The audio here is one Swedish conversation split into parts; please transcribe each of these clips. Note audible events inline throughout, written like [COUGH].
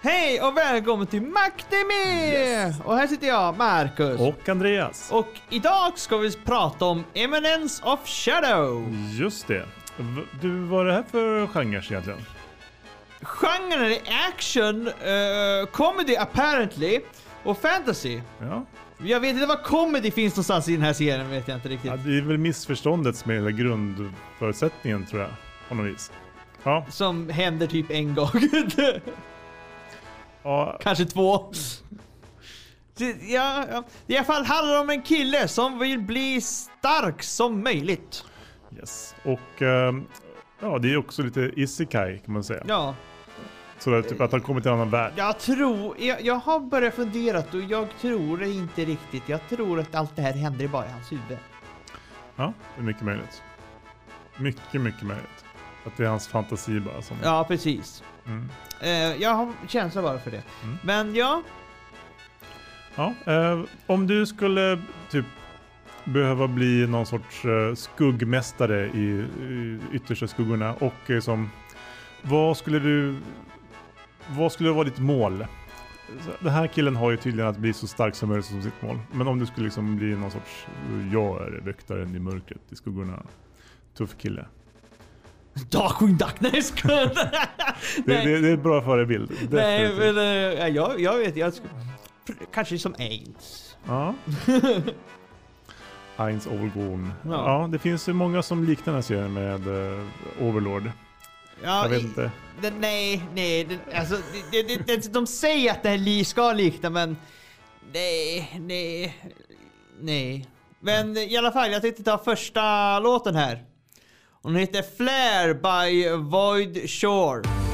Hej och välkommen till Macdemi! Och här sitter jag, Marcus. Och Andreas. Och idag ska vi prata om Eminence of Shadow. Just det. Du, vad är det här för genre egentligen? Genren är action, uh, comedy apparently och fantasy. Ja. Jag vet inte vad comedy finns någonstans i den här serien, vet jag inte riktigt. ja, det är väl missförståndet som är hela grundförutsättningen tror jag. På något vis. Ja, Som händer typ en gång. ja, Kanske två. Ja, ja. I alla fall handlar det om en kille som vill bli stark som möjligt. yes. Och ehm, ja, det är också lite isekai kan man säga. Ja, Så det är typ att han kommer till en annan värld. jag tror, jag, jag har börjat fundera och jag tror det inte riktigt. Jag tror att allt det här händer bara i hans huvud. Ja, det är mycket möjligt. Mycket, mycket möjligt. Att det är hans fantasi bara som... Ja, precis. Mm. Eh, jag har känsla bara för det. Mm. Men ja, Ja, eh, om du skulle typ behöva bli någon sorts eh, skuggmästare i, i yttersta skuggorna och eh, som vad skulle du vad skulle vara ditt mål? Den här killen har ju tydligen att bli så stark som möjligt som sitt mål. Men om du skulle liksom bli någon sorts jag är väktaren i mörkret i skuggorna. Tuff kille. Darkwing Duck, nej jag. Det, [LAUGHS] det, det är en bra förebild. Nej, men eh, jag, jag vet, jag kanske som Ains. Ja. [LAUGHS] Eins Overgorn. Ja. Ja. det finns ju många som liknar den här serien med eh, Overlord. Ja, Jag vet i- inte. Det, nej, nej, det, alltså, det, det, det, de säger att det här li ska likna men nej, nej, nej. Men i alla fall, jag tänkte ta första låten här. Och den heter Flare by Void Shore.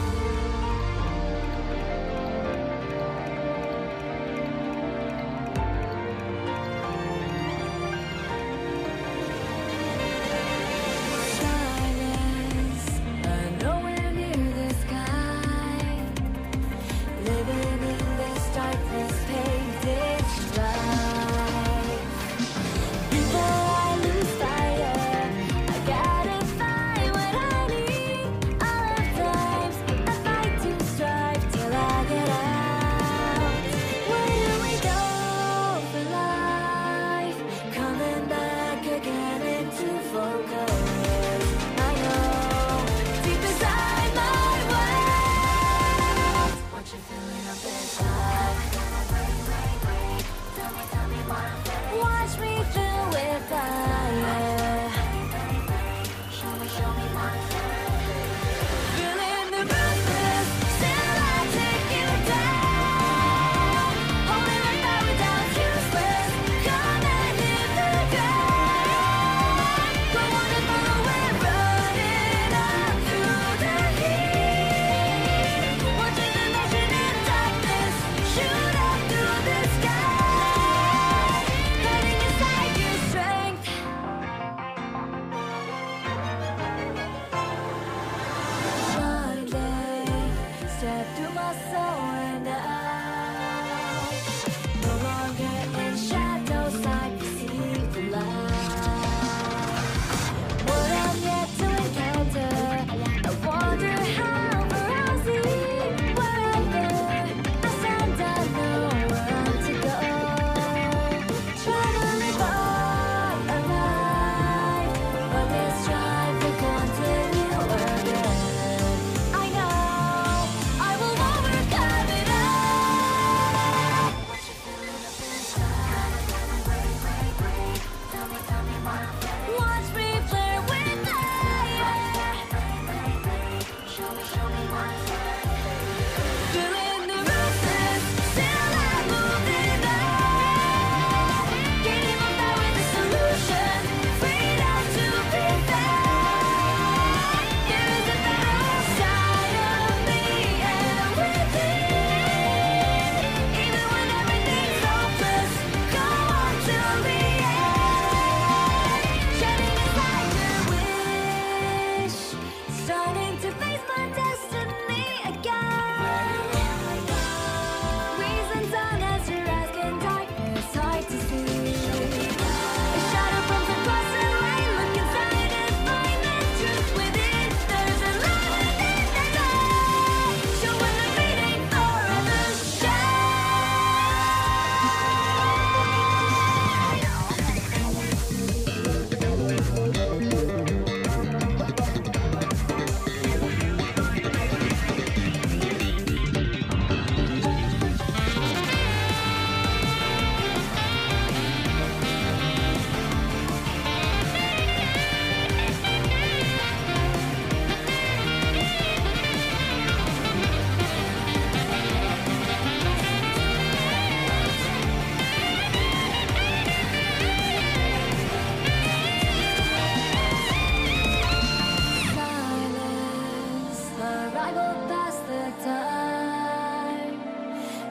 I go past the time.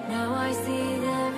Now I see them.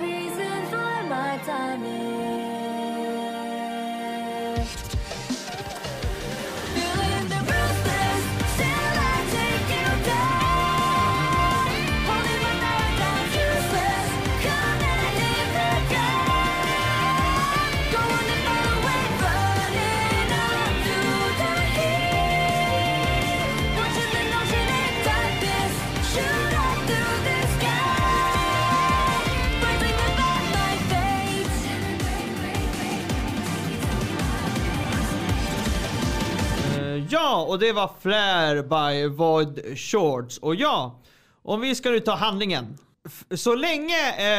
Ja, och det var Flair by Void Shorts. Och ja, om vi ska nu ta handlingen. F- Så länge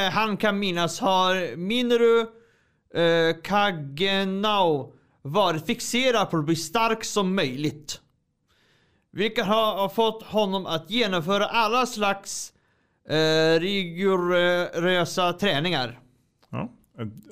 eh, han kan minnas har Minoru eh, Kagenau varit fixerad på att bli stark som möjligt. Vilket har, har fått honom att genomföra alla slags eh, rigorösa träningar. Ja.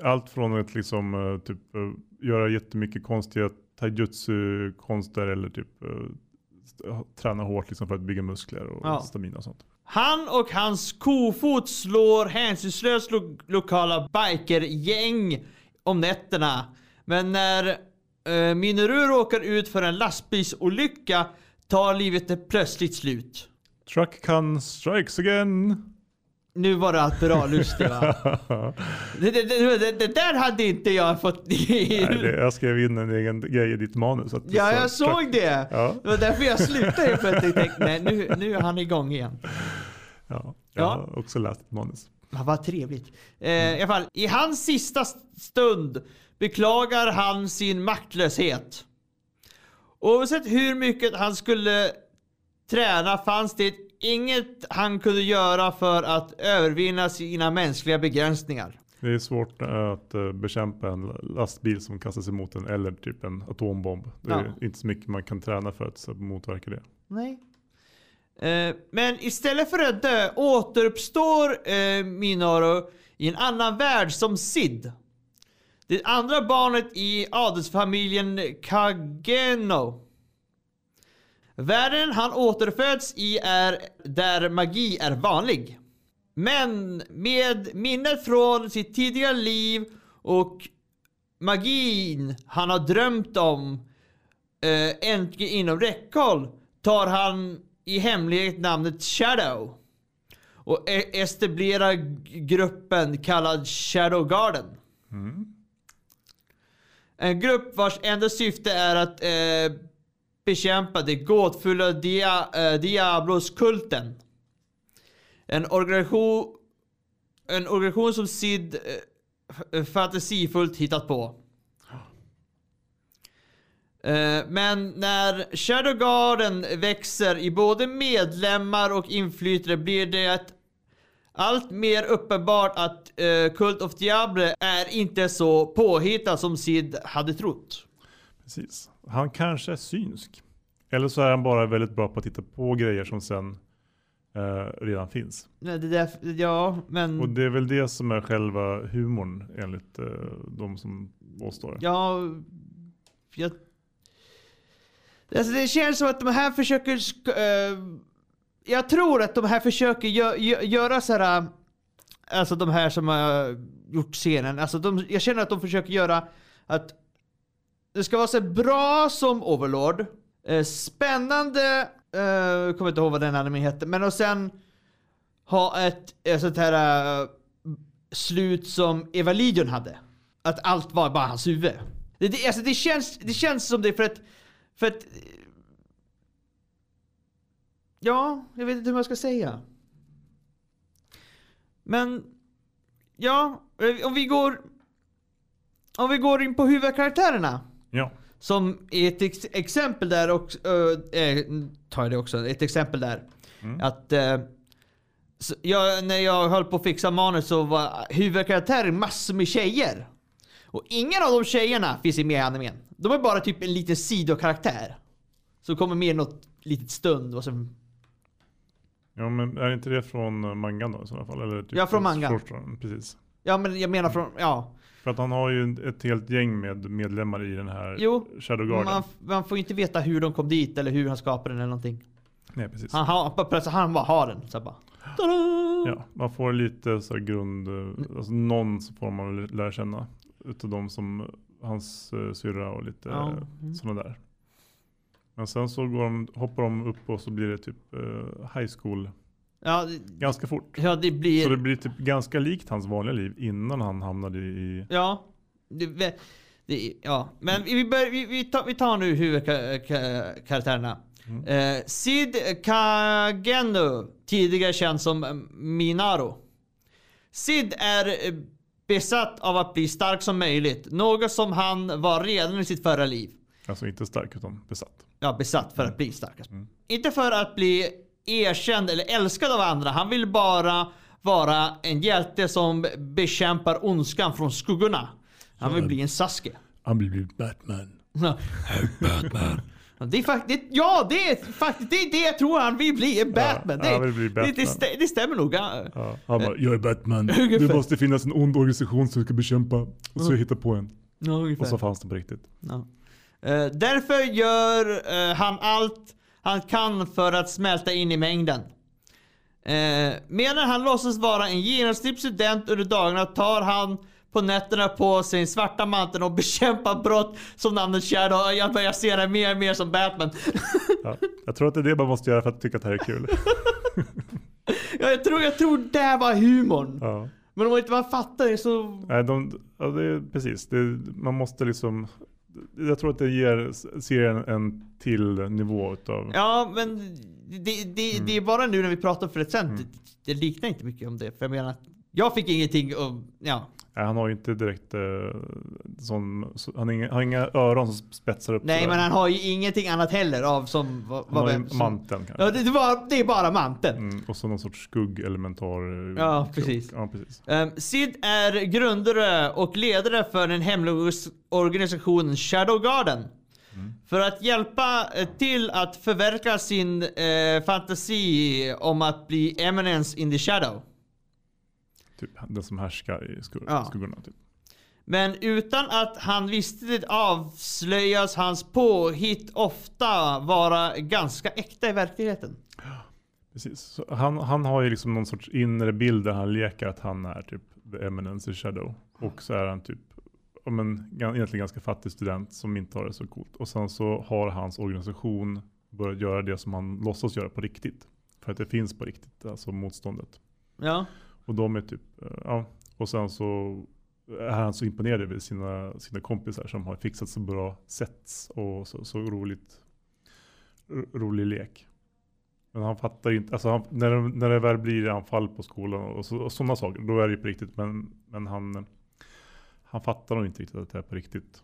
Allt från att liksom eh, typ eh, göra jättemycket konstiga taijutsu-konster eller typ eh, träna hårt liksom för att bygga muskler och Ja. stamina och sånt. Han och hans kofot slår hänsynslöst lo- lokala bikergäng om nätterna. Men när eh, Minoru råkar ut för en lastbilsolycka tar livet plötsligt slut. Truckcon strikes again! Nu var det bra lustigt [LAUGHS] va? Det, det, det, det, där hade inte jag fått... [LAUGHS] Nej, jag skrev in en egen grej i ditt manus. Att ja, jag såg det. Ja. Det var därför jag slutade helt plötsligt. Tänkte, nej, nu, nu är han igång igen. Ja, jag Ja. har också läst ett manus. Ja, vad trevligt. Eh, I alla fall, i hans sista stund beklagar han sin maktlöshet. Oavsett hur mycket han skulle träna fanns det inget han kunde göra för att övervinna sina mänskliga begränsningar. Det är svårt eh, att eh, bekämpa en lastbil som kastas emot en eller typ en atombomb. Det är Ja. inte så mycket man kan träna för att motverka det. Nej. Eh, men istället för att dö återuppstår eh, Minoru i en annan värld som Sid. Det andra barnet i adelsfamiljen Kageno. Världen han återföds i är där magi är vanlig. Men med minnet från sitt tidigare liv och magin han har drömt om eh, äntligen inom räckhåll tar han i hemlighet namnet Shadow och e- etablerar gruppen kallad Shadow Garden. En grupp vars enda syfte är att eh, bekämpa det gåtfulla dia, eh, Diablos-kulten. En organisation, en organisation som Sid eh, fantasifullt hittat på. Eh, men när Shadowgarden växer i både medlemmar och inflytare blir det allt mer uppenbart att uh, Cult of Diablo är inte så påhittad som Sid hade trott. Precis. Han kanske är synsk. Eller så är han bara väldigt bra på att titta på grejer som sen eh, redan finns. Nej, Det där, ja, men... Och det är väl det som är själva humorn enligt eh, de som påstår det. Ja, jag... Alltså det känns som att de här försöker... eh, jag tror att de här försöker gö, gö, göra så här... Alltså de här som har gjort scenen. Alltså de, jag känner att de försöker göra att det ska vara så bra som Overlord. Eh, spännande, eh, jag kommer inte ihåg vad den animen heter, men och sen ha ett, ett sånt här eh, slut som Eva Lidion hade. Att allt var bara hans huvud. Det, det, alltså det, känns, det känns som det för att... För att... Ja, jag vet inte hur man ska säga. Men... Ja, eh, om vi går... Om vi går in på huvudkaraktärerna. Ja. Som ett ex exempel där och... Äh, tar jag det också, ett exempel där. Att... eh, så jag, när jag höll på att fixa manus så var huvudkaraktären massor med tjejer. Och ingen av de tjejerna finns med i animen. De är bara typ en liten sidokaraktär. Som kommer med något litet stund och sen... ja, men är inte det från eh, mangan då i sådana fall? Eller typ Ja, från mangan. Precis. Ja men jag menar från... Ja. För att han har ju ett helt gäng med medlemmar i den här Jo, Shadow Garden. Man, man får inte veta hur de kom dit eller hur han skapade den eller någonting. Nej, precis. Han, bara plötsligt han bara har den. Så bara, Tada! Ja, man får lite så här grund, alltså någon får man lära känna. Utav de som hans uh, syrra och lite Ja, eh, mm. sådana där. Men sen så går de, hoppar de upp och så blir det typ eh, high school Ja, ganska fort. ja, det blir... Så det blir typ ganska likt hans vanliga liv innan han hamnade i... Ja. Det, det, ja. Men vi, bör, vi, vi, tar, vi tar nu huvudkaraktärerna. Eh, Sid Kagenu, tidigare känd som eh, Minaro. Sid är eh, besatt av att bli stark som möjligt. Något som han var redan i sitt förra liv. Alltså inte stark utan besatt. ja, besatt för att bli starkast. Inte för att bli erkänd eller älskad av andra. Han vill bara vara en hjälte som bekämpar ondskan från skuggorna. Han vill bli en Sasuke. Han blir blir Batman. Ja. Det är faktiskt, ja det är faktiskt det, är det jag tror han vill bli, en Batman. Ja, det, vill bli Det, det, Batman. stä- det stämmer nog. Ja. Han bara, jag är Batman. [LAUGHS] Det måste finnas en ond organisation som ska bekämpa. Och så jag hittar på en. Ja. Och så fanns den på riktigt. Ja. Eh, därför gör eh, han allt han kan för att smälta in i mängden. Uh, medan han låtsas vara en genomsnittsstudent under dagarna tar han på nätterna på sin svarta mantel och [LAUGHS] bekämpar brott som namnet Shadow. Jag börjar se det mer och mer som Batman. Ja. Jag tror att det är det man måste göra för att tycka att det här är kul. [LAUGHS] Ja, jag, tror, jag tror det var humorn. Ja. Men om inte man fattar det så... Nej, de, ja, det är precis. Det, man måste liksom... Jag tror att det ger serien en till nivå utav... Ja, men det, det, det är bara nu när vi pratar för det sen. Det, det liknar inte mycket om det. För jag menar, jag fick ingenting och ja. Han har ju inte direkt eh, sån, så, han har inga, har inga öron som spetsar upp Nej, men han har ju ingenting annat heller av som... Vad, Han har ju som manteln kanske. ja, det, det, var, det är bara manteln. Mm, och så någon sorts skuggelementar. eh, Ja, precis. Ja, precis. Um, Sid är grundare och ledare för den hemliga organisationen Shadow Garden. För att hjälpa eh, till att förverkliga sin eh, fantasi om att bli eminence in the shadow. Typ den som härskar i skugg, Ja. skuggorna. Typ. Men utan att han visste det avslöjas hans påhitt ofta vara ganska äkta i verkligheten. Precis. Så han, han har ju liksom någon sorts inre bild där han leker att han är typ the eminence in shadow. Och så är han typ men, gan- egentligen ganska fattig student som inte har det så coolt. Och sen så har hans organisation börjat göra det som han låtsas göra på riktigt. För att det finns på riktigt, alltså motståndet. Ja. Och de är typ, eh, ja. Och sen så är han så imponerad över sina, sina kompisar som har fixat så bra sets och så, så roligt, ro- rolig lek. Men han fattar ju inte, alltså han, när, det, när det väl blir anfall på skolan och, så, och sådana saker, då är det ju på riktigt. Men, men han, han fattar nog inte riktigt att det är på riktigt.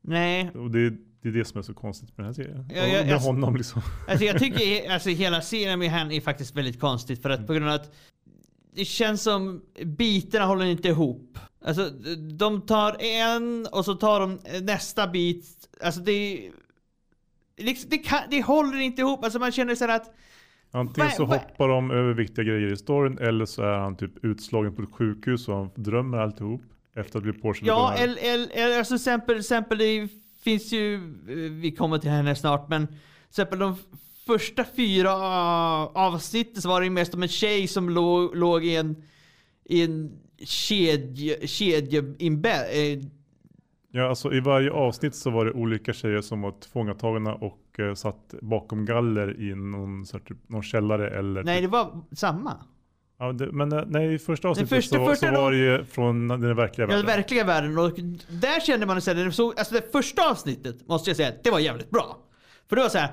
Nej, Och det, det är det som är så konstigt med den här serien. Ja, jag- med jag- honom liksom. Alltså jag tycker [LAUGHS] alltså hela serien med han är faktiskt väldigt konstigt för att på grund av att det känns som bitarna håller inte ihop. Alltså de tar en och så tar de nästa bit. Alltså det... Liksom, det, kan, det håller inte ihop. Alltså man känner så här att... Antingen så hoppar de över viktiga grejer i storyn eller så är han typ utslagen på ett sjukhus och han drömmer alltihop. Efter att bli påkörd Ja, eller, eller, alltså exempel, exempel det finns ju... Vi kommer till henne snart men... Till exempel de första fyra avsnitten så var det mest om en tjej som låg, låg i en... I en kedje... Kedje... Inbä, eh, Ja, alltså i varje avsnitt så var det olika tjejer som var tillfångatagna och eh, satt bakom galler i någon, så här, typ, någon källare eller... nej, typ, det var samma. ja, det, men eh, nej, i första avsnittet första- så, första så var det ju från den verkliga Ja, den världen. verkliga världen. Och där kände man det såg, alltså det första avsnittet måste jag säga, det var jävligt bra. För det var så här,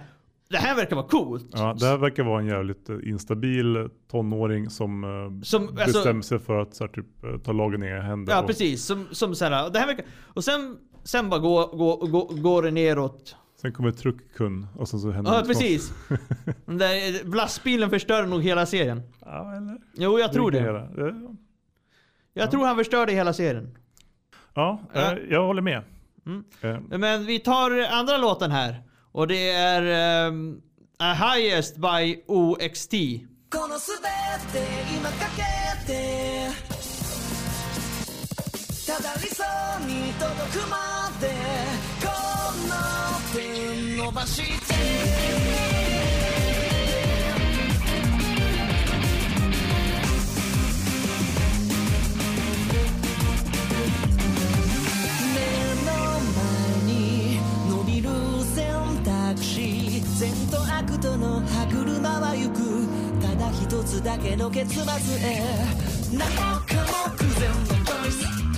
det här verkar vara coolt. Ja, det här verkar vara en jävligt eh, instabil tonåring som, eh, Som, alltså- bestämmer sig för att så här, typ, eh, ta lagen i egna händer. Ja och, precis, som, som så här, det här verkar, och sen, sen bara går, går, går, går det neråt. Sen kommer truckkun och sen så händer Ja precis. [LAUGHS] Där lastbilen förstörde nog hela serien. Ja, eller? Jo jag tror det. Eh, Jag tror han förstörde hela serien. Ja, Ja. jag håller med. Mm. Men vi tar andra låten här. Och det är ehm, um, A Highest by OXT. 一つだけの結末へ。何もかも偶然のボイス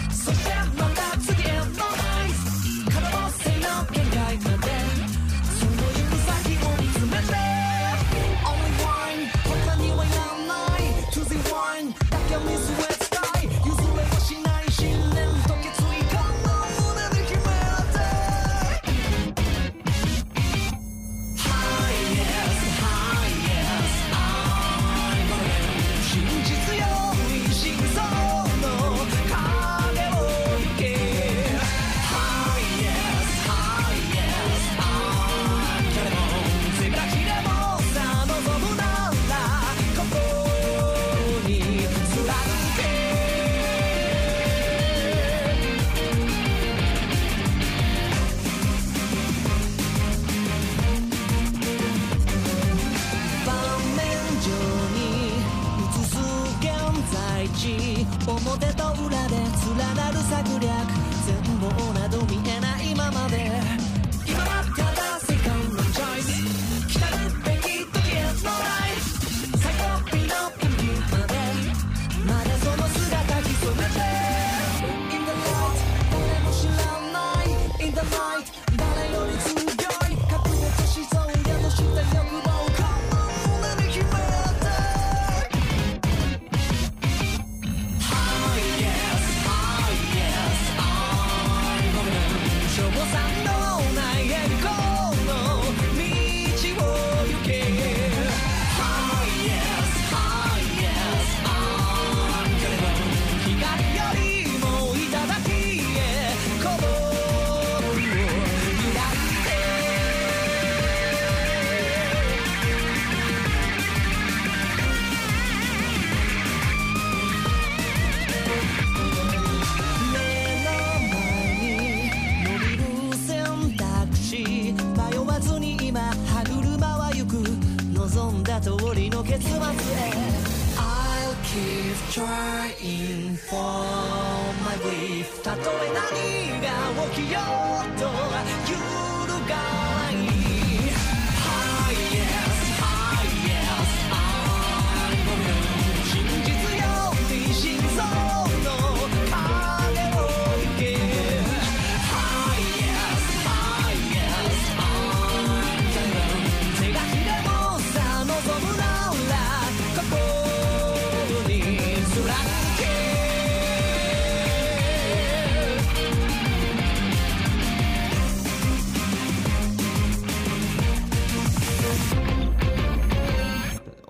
花。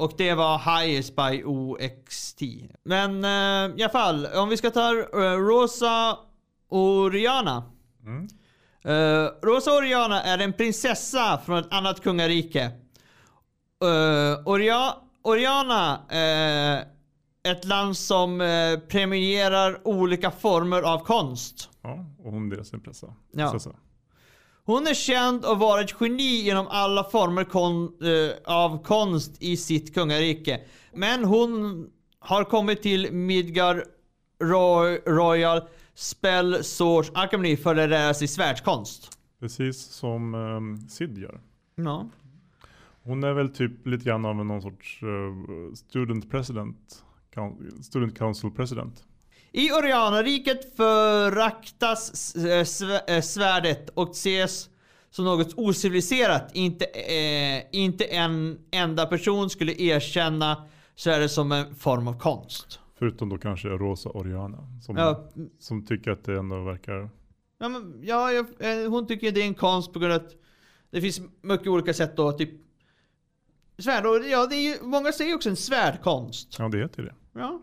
Och det var Highest by OXT. Men eh, i alla fall, om vi ska ta eh, Rosa Oriana. Eh, Rosa Oriana är en prinsessa från ett annat kungarike. Uh, Oria Oriana är ett land som eh, premierar olika former av konst. Ja, och hon deras prinsessa. Ja. Prinsessa. Hon är känd och var ett geni genom alla former kon, eh, av konst i sitt kungarike. Men hon har kommit till Midgar Roy, Royal Spell Source Academy för att lära sig svärdskonst. Precis som um, Sid gör. Ja. Hon är väl typ lite grann av någon sorts eh, student president. Student council president. I Orianariket föraktas eh, eh, svärdet och ses som något ociviliserat. Inte, eh, inte en enda person skulle erkänna svärdet som en form av konst. Förutom då kanske Rosa Oriana. Som, Ja, som tycker att det ändå verkar... Ja, men, ja jag, eh, hon tycker det är en konst på grund av att det finns mycket olika sätt då, typ svärd. Och, ja, det är ju, många säger också en svärdkonst. Ja, det heter det. Ja.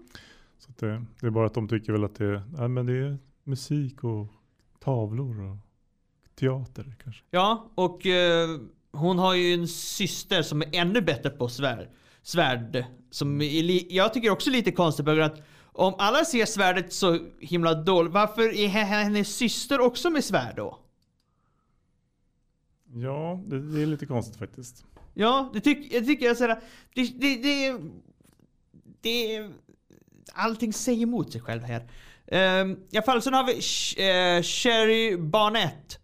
Det, det är bara att de tycker väl att det, är- ja, men det är musik och tavlor och teater kanske. ja, och eh, hon har ju en syster som är ännu bättre på svärd. Svärd. Som är jag tycker också är lite konstigt att om alla ser svärdet så himla dåligt, varför är he- hennes syster också med svärd då? Ja, det, det är lite konstigt faktiskt. Ja, det tycker jag tycker jag sådär, det, det, det, det, allting säger emot sig själv här. Um, I alla fall, sen har vi eh, Sherry Barnett.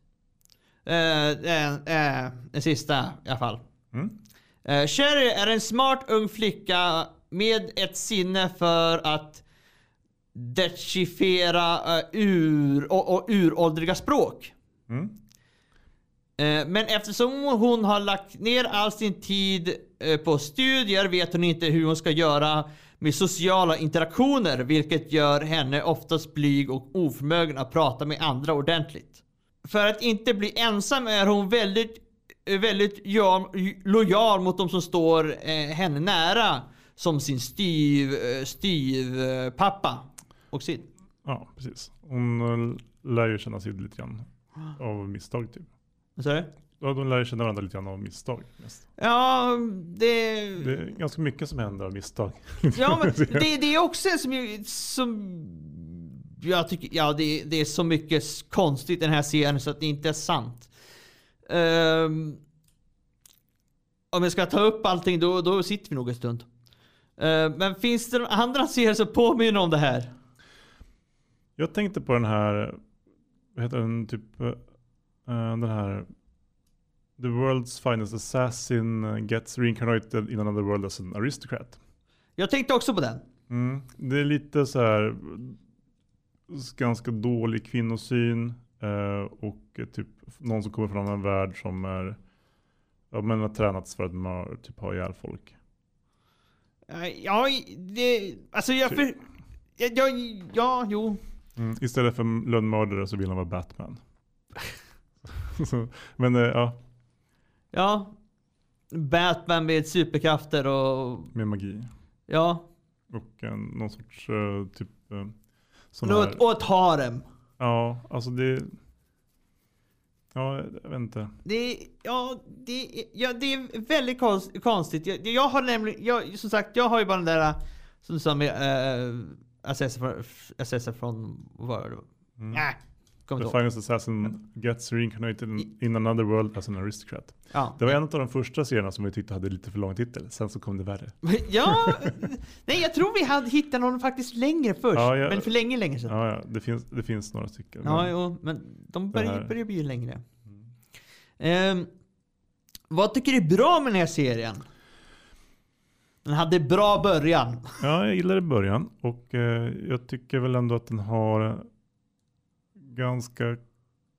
Uh, uh, den sista i alla fall. Mm. Sherry är en smart ung flicka med ett sinne för att dechiffrera eh, ur, och, och uråldriga språk. Mm. Eh, Men eftersom hon har lagt ner all sin tid eh, på studier vet hon inte hur hon ska göra med sociala interaktioner vilket gör henne oftast blyg och oförmögen att prata med andra ordentligt. För att inte bli ensam är hon väldigt, väldigt ja- lojal mot de som står eh, henne nära. Som sin styv, eh, styv eh, pappa och Sid. Ja, precis. Hon eh, lär ju känna Sid lite grann av misstag typ. Vad sa du? De lär känna varandra lite grann av misstag. Mest. Ja, det... Det är ganska mycket som händer av misstag. Ja men [LAUGHS] det, det är också en som, som jag tycker, ja det, det är så mycket konstigt i den här serien så att det inte är sant. Ehm, om jag ska ta upp allting då, då sitter vi nog en stund. Ehm, men finns det andra serier som påminner om det här? Jag tänkte på den här, vad heter den, typ, eh, den här The world's finest assassin gets reincarnated in another world as an aristocrat. Jag tänkte också på den. Mm. Det är lite så här ganska dålig kvinnosyn eh, och typ någon som kommer från en värld som är ja, men har tränats för att man typ ha ihjäl folk. Eh, Ja, det... Alltså jag... Typ. För, ja, ja, ja, jo. Mm. Istället för lönnmördare så vill han vara Batman. [LAUGHS] Men eh, ja, Ja. Batman med superkrafter och... med magi. Ja. Och en, någon sorts eh, typ uh, sån Och här, och ett harem. Ja, alltså det... Ja, jag vet inte. Det ja, det ja, det är väldigt konst, konstigt. Jag, jag har nämligen, jag, som sagt, jag har ju bara den där, som du sa med äh, Assessor från, Assessor från, vad var det? Mm. Kommer The finest assassin gets reincarnated in, in another world as an aristocrat. Ja. Det var en av de första serierna som vi tyckte hade lite för lång titel. Sen så kom det värre. [LAUGHS] ja, nej jag tror vi hade hittat någon faktiskt längre först. Ja, jag- men för länge, länge sedan. Ja, Ja, det, finns, det finns några stycken. ja men- jo, men de börjar, börjar bli längre. Ehm, vad tycker du är bra med den här serien? Den hade bra början. Ja, jag gillar det i början och eh, jag tycker väl ändå att den har ganska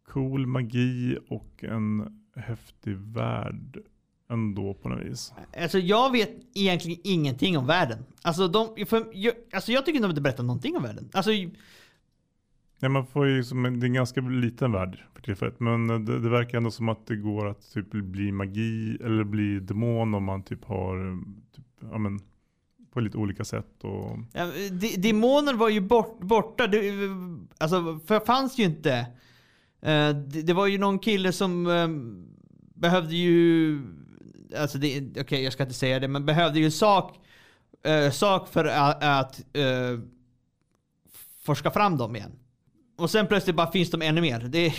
cool magi och en häftig värld ändå på något vis. Alltså jag vet egentligen ingenting om världen. Alltså, de, för, jag, alltså jag tycker inte de inte berättar någonting om världen. Alltså, Nej, man får ju som en, det är en ganska liten värld för tillfället. Men det, det verkar ändå som att det går att typ bli magi eller bli demon om man typ har typ, ja, men, på lite olika sätt. Och, ja, de, demoner var ju bort, borta. Det, alltså, för fanns ju inte. Eh, det, det var ju någon kille som eh, behövde ju... Alltså Okej, okay, jag ska inte säga det, men behövde ju sak, eh, sak för att, att eh, forska fram dem igen. Och sen plötsligt bara finns de ännu mer. Det,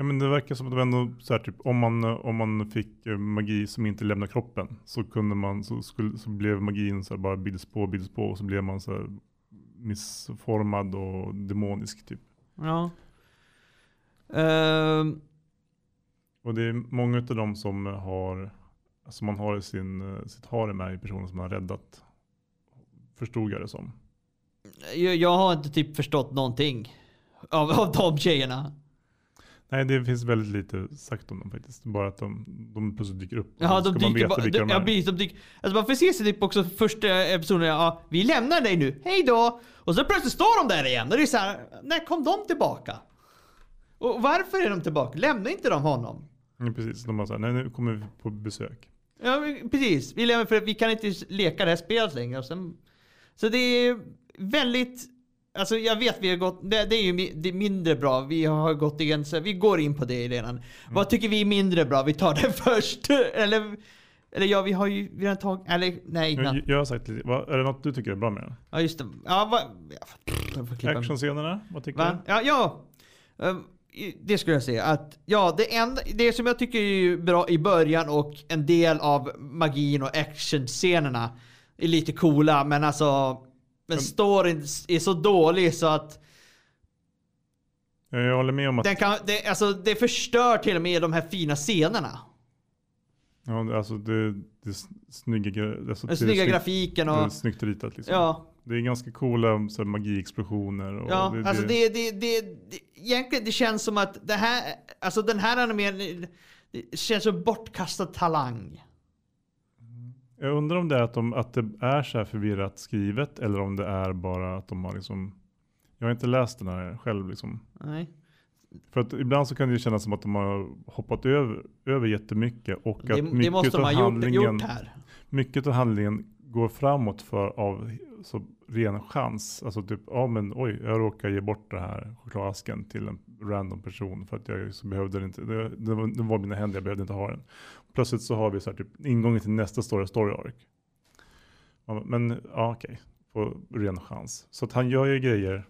ja, men det verkar som att det ändå så här, typ, om, man, om man fick eh, magi som inte lämnar kroppen så, kunde man, så, skulle, så blev magin så här, bara bilds på, bilds på och så blev man så här, missformad och demonisk typ. ja. Ehm, Och det är många av dem som har, som man har i sin, sitt harem är personer som man har räddat. Förstod jag det som. Jag, jag har inte typ förstått någonting av, av de tjejerna. Nej, det finns väldigt lite sagt om dem faktiskt. Bara att de, de plötsligt dyker upp. Ja, Så de ska man veta bara... vilka De, de ja, är. precis, de dyker, alltså man får se sig typ också första episoden, ja, vi lämnar dig nu, hej då! Och så plötsligt står de där igen, och det är så här, när kom de tillbaka? Och varför är de tillbaka? Lämnar inte de honom? Ja, precis, de bara såhär, nej nu kommer vi på besök. Ja, precis. Vi lämnar för vi kan inte leka det här spelet längre. Och sen, så det är väldigt... Alltså jag vet vi har gått... Det, det är ju det är mindre bra. Vi har gått igen, så vi går in på det redan. Vad tycker vi är mindre bra? Vi tar det [LAUGHS] först. Eller... Eller ja, vi har ju har tagit... Eller nej. Jag, jag har sagt lite, vad, är det något du tycker är bra med den? Ja, just det. Ja, jag klippa- Actionscenerna, vad tycker Va? Ja, ja. Ehm, Det skulle jag säga. Att, ja, det, enda, det som jag tycker är bra i början och en del av magin och actionscenerna är lite coola, men alltså men storyn är så dålig så att? Jag håller med om att den kan, det, alltså, det förstör till och med de här fina scenerna. ja, det- alltså, det, det snygga, alltså, Den det snygga snyggt- grafiken Det är och... snyggt ritat liksom. Ja, Det är ganska coola så här, magiexplosioner. Och ja alltså det, det, det, det, egentligen det känns som att det här, alltså den här animeringen, det känns som bortkastad talang. Jag undrar om det är att, de, att det är så här förvirrat skrivet eller om det är bara att de har liksom Jag har inte läst den här själv liksom. Nej. För att ibland så kan det ju kännas som att de har hoppat över, över jättemycket och Det, att det mycket måste de ha gjort, handlingen, gjort här. mycket av handlingen går framåt för av så ren chans. Alltså typ, ja men oj, jag råkar ge bort det här chokladasken till en random person för att jag så behövde det inte, det, det, var, det var mina händer, jag behövde inte ha den. Plötsligt så har vi så här typ ingången till nästa story, story arc. Ja, Men ja, okej, på ren chans. Så att han gör ju grejer.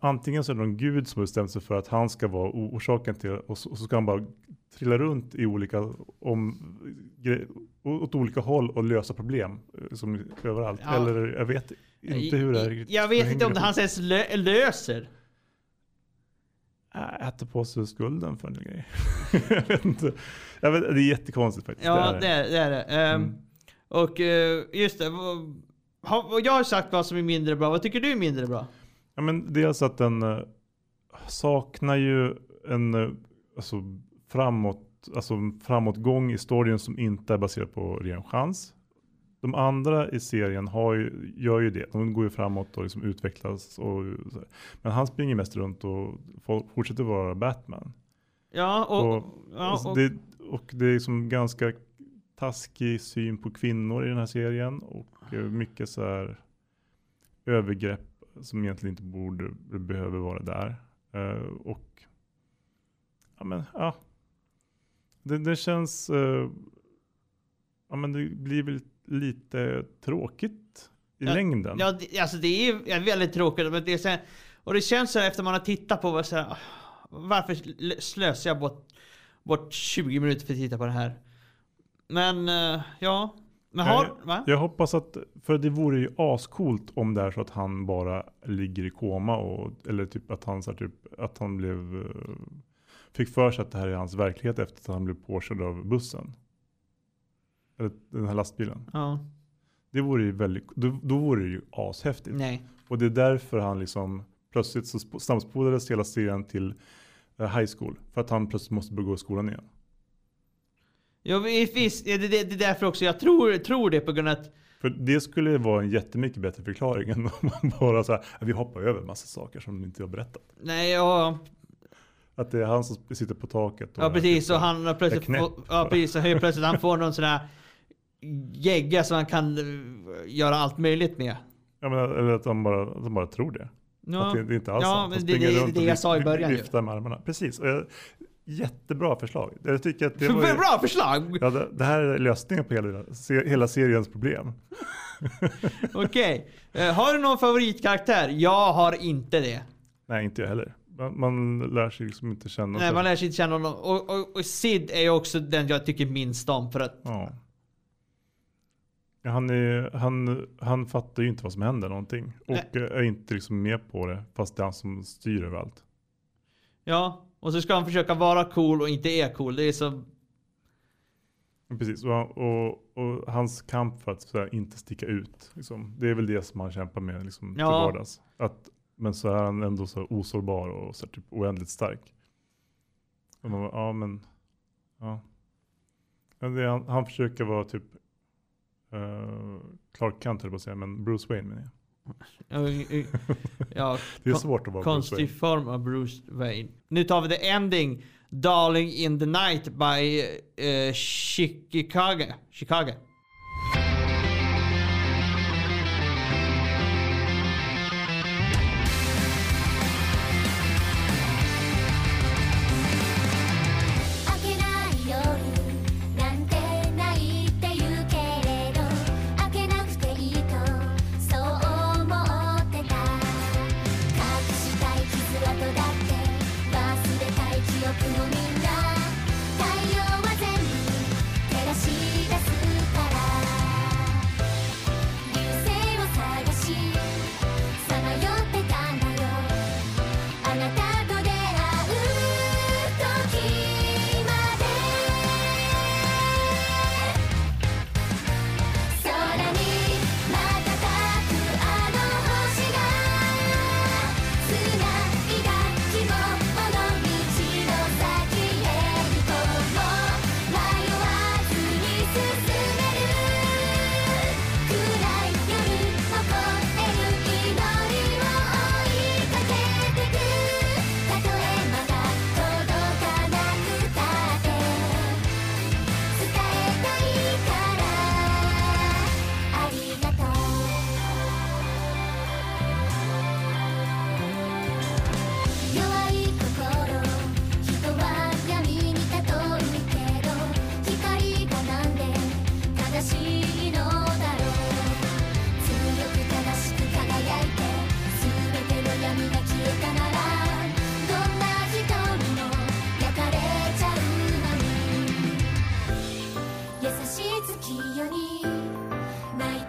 Antingen så är det någon gud som har bestämt sig för att han ska vara orsaken till och så, och så ska han bara trilla runt i olika om, åt olika håll och lösa problem eh, som överallt. Ja. Eller jag vet inte hur det här riktigt Jag vet inte om det han ens lö- löser. Äh, Äter på sig skulden för en grej. [LAUGHS] jag vet inte. Jag vet, det är jättekonstigt faktiskt. Ja, det det är är det. Är det. Ehm, Mm. Och eh, just det. har- Jag har sagt vad som är mindre bra. Vad tycker du är mindre bra? Ja, men dels att den eh, saknar ju en eh, alltså, framåt, alltså, framåtgång i storyn som inte är baserad på ren chans. De andra i serien har ju, gör ju det. De går ju framåt och liksom utvecklas. Och. Men han springer mest runt och fortsätter vara Batman. Ja, och... Och, ja, och det, och det är liksom ganska taskig syn på kvinnor i den här serien. Och eh, mycket så här övergrepp som egentligen inte borde, behöver vara där. Eh, och ja men ja. Det, det känns, eh, ja men det blir väl lite tråkigt i Ja, längden. Ja, det, alltså det är väldigt tråkigt. Men det är och det känns så här efter man har tittat på vad så här, varför sl- slösar jag bort, bort 20 minuter för att titta på det här? Men eh, ja. Men har, va? Jag hoppas att, för det vore ju ascoolt om det är så att han bara ligger i koma och, eller typ att han, så här, typ, att han blev, eh, fick för sig att det här är hans verklighet efter att han blev påkörd av bussen. Eller den här lastbilen. Ja. Det vore ju väldigt, då, då vore det ju ashäftigt. Nej. Och det är därför han liksom, plötsligt så sp- snabbspolades hela serien till eh, high school. För att han plötsligt måste börja gå i skolan igen. Ja, visst, det, det, det är därför också jag tror, tror det på grund av att För det skulle vara en jättemycket bättre förklaring än [LAUGHS] om man bara så här, vi hoppar över massa saker som inte har berättat. Nej, ja, Att det är han som sitter på taket. Och ja precis. Och han har plötsligt, får, ja, precis, helt plötsligt han får någon sån här gegga som han kan eh, göra allt möjligt med. Jag menar, eller att de bara, att de bara tror det. Ja, Att det, det är inte alls ja sant. De men det, det, det och jag sa i början ju. Viftar med armarna. Precis. Och jag, jättebra förslag. Jag tycker att det [LAUGHS] var ju, Bra förslag! ja, det, det här är lösningen på hela, hela seriens problem. [LAUGHS] Okej. Eh, har du någon favoritkaraktär? Jag har inte det. Nej, inte jag heller. Man, man lär sig liksom inte känna Nej, man lär sig inte känna honom. Och, och, och Sid är ju också den jag tycker minst om för att... Ja. Han, är, han, han fattar ju inte vad som händer någonting. Och Nej. är inte liksom med på det. Fast det är han som styr över allt. Ja, och så ska han försöka vara cool och inte är cool. Det är så... Precis, och, han- och, och hans kamp för att här, inte sticka ut. Liksom, det är väl det som han kämpar med liksom, till Ja. vardags. Att, men så är han ändå så osårbar och så här, typ oändligt stark. Och man, bara, ja men, ja. Men han, han försöker vara typ uh, Clark Kent höll på att säga, men Bruce Wayne menar jag. Ja, [LAUGHS] Det är svårt att vara Bruce konstig Wayne. form av Bruce Wayne. Nu tar vi the ending. Darling in the night by uh, Chicago. Chicago. 月夜に泣いて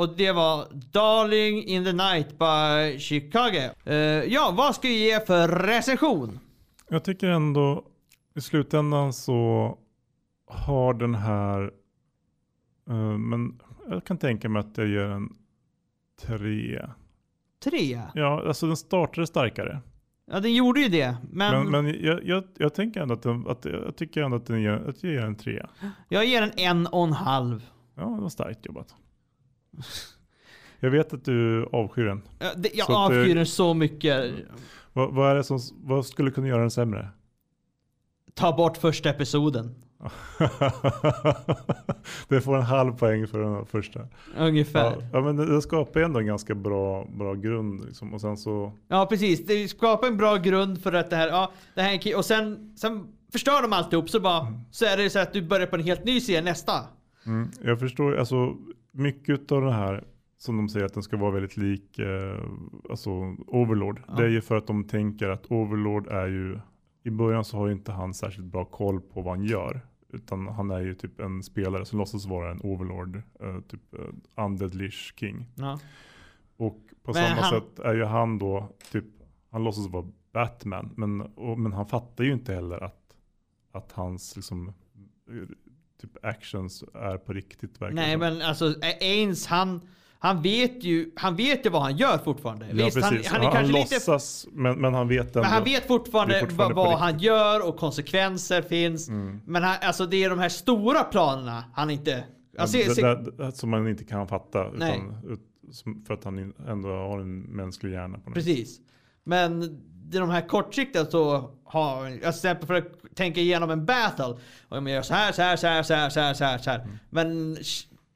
Och det var Darling in the Night by Chicago. Eh, ja, vad ska vi ge för recension? Jag tycker ändå i slutändan så har den här, eh, men jag kan tänka mig att jag ger en tre. Tre? Ja, alltså den startade starkare. Ja, den gjorde ju det. Men, Men, men jag, jag, jag tänker ändå att, den, att jag tycker ändå att, den ger, att jag ger en trea. jag ger den en och en halv. Ja, det var starkt jobbat. [LAUGHS] Jag vet att du avskyr den. Ja, det, jag Så det- avskyr den så mycket. Vad, vad är det som, vad skulle kunna göra den sämre? Ta bort första episoden. [LAUGHS] det får en halv poäng för den första. Ungefär. Ja, men det, det skapar ändå en ganska bra, bra grund. Liksom. Och sen så, Ja precis, det skapar en bra grund för att det här, ja, det här är en ki- och sen, sen förstör de alltihop så bara, så är det så att du börjar på en helt ny serie nästa. mm, jag förstår, alltså mycket av det här som de säger att den ska vara väldigt lik eh, alltså Overlord. Ja. Det är ju för att de tänker att Overlord är ju, i början så har ju inte han särskilt bra koll på vad han gör. Utan han är ju typ en spelare som låtsas vara en Overlord, eh, typ eh, Undead Lich King. Ja. Och på Men samma han- sätt är ju han då, typ, han låtsas vara Batman. Men, och, men han fattar ju inte heller att, att hans liksom, typ actions är på riktigt. Nej men alltså Ains han, han vet ju, han vet ju vad han gör fortfarande. Ja, Visst, han, precis. han är kanske lite låtsas, men, men han vet ändå. Men han vet fortfarande, fortfarande vad, han gör och konsekvenser finns. Mm. Men han, alltså det är de här stora planerna han inte... Alltså, det, se- det, det, som man inte kan fatta. Utan, för att han ändå har en mänsklig hjärna. På något. Precis. Men de här kortsiktiga så har, alltså till exempel för att tänka igenom en battle. Och jag gör så här, så här, så här, så här, så här, så här, så här. Mm. Men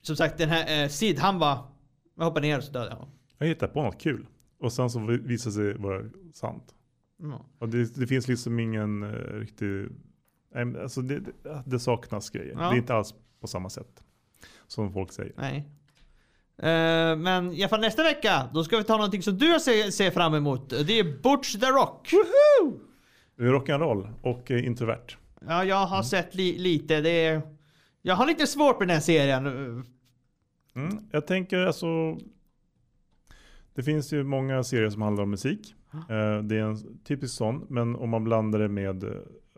som sagt den här eh, Sid han bara, jag hoppar ner och så dödar jag honom. Jag hittar på något kul. Och sen så vi- visar det sig vara sant. Mm. Och det, det finns liksom ingen uh, riktig... Alltså det, det, det saknas grejer. Ja. Det är inte alls på samma sätt. Som folk säger. Nej. Eh, men i alla fall nästa vecka, då ska vi ta någonting som du ser, ser fram emot. Det är Butch the Rock. Är Rock'n'roll och eh, introvert. Ja, jag har sett li- lite. Det är, jag har lite svårt med den här serien. Mm. Jag tänker alltså... Det finns ju många serier som handlar om musik. Eh, det är en typisk sån. Men om man blandar det med...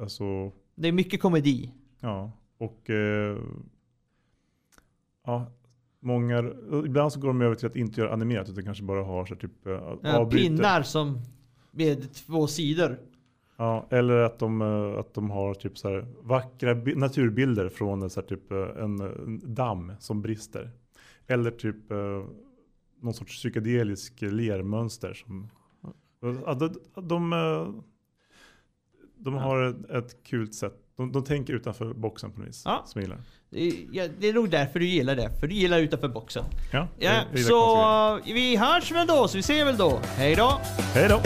Alltså, Det är mycket komedi. ja. Och... Ja. Många, ibland så går de över till att inte göra animerat utan kanske bara har så här typ avbryter. pinnar som med två sidor. Ja, eller att de, eh, att de har typ så här vackra bi- naturbilder från så här typ eh, en, en damm som brister. Eller typ eh, någon sorts psykedelisk lermönster. Som, de, de, de har ett, ett kul sätt. De, de tänker utanför boxen på något vis. Ja. Som jag gillar. Det är, ja, det är nog därför du gillar det. För du gillar utanför boxen. Ja, Ja, gillar konstiga grejer. så vi hörs väl då, så vi ser väl då. Hej då! Hej då!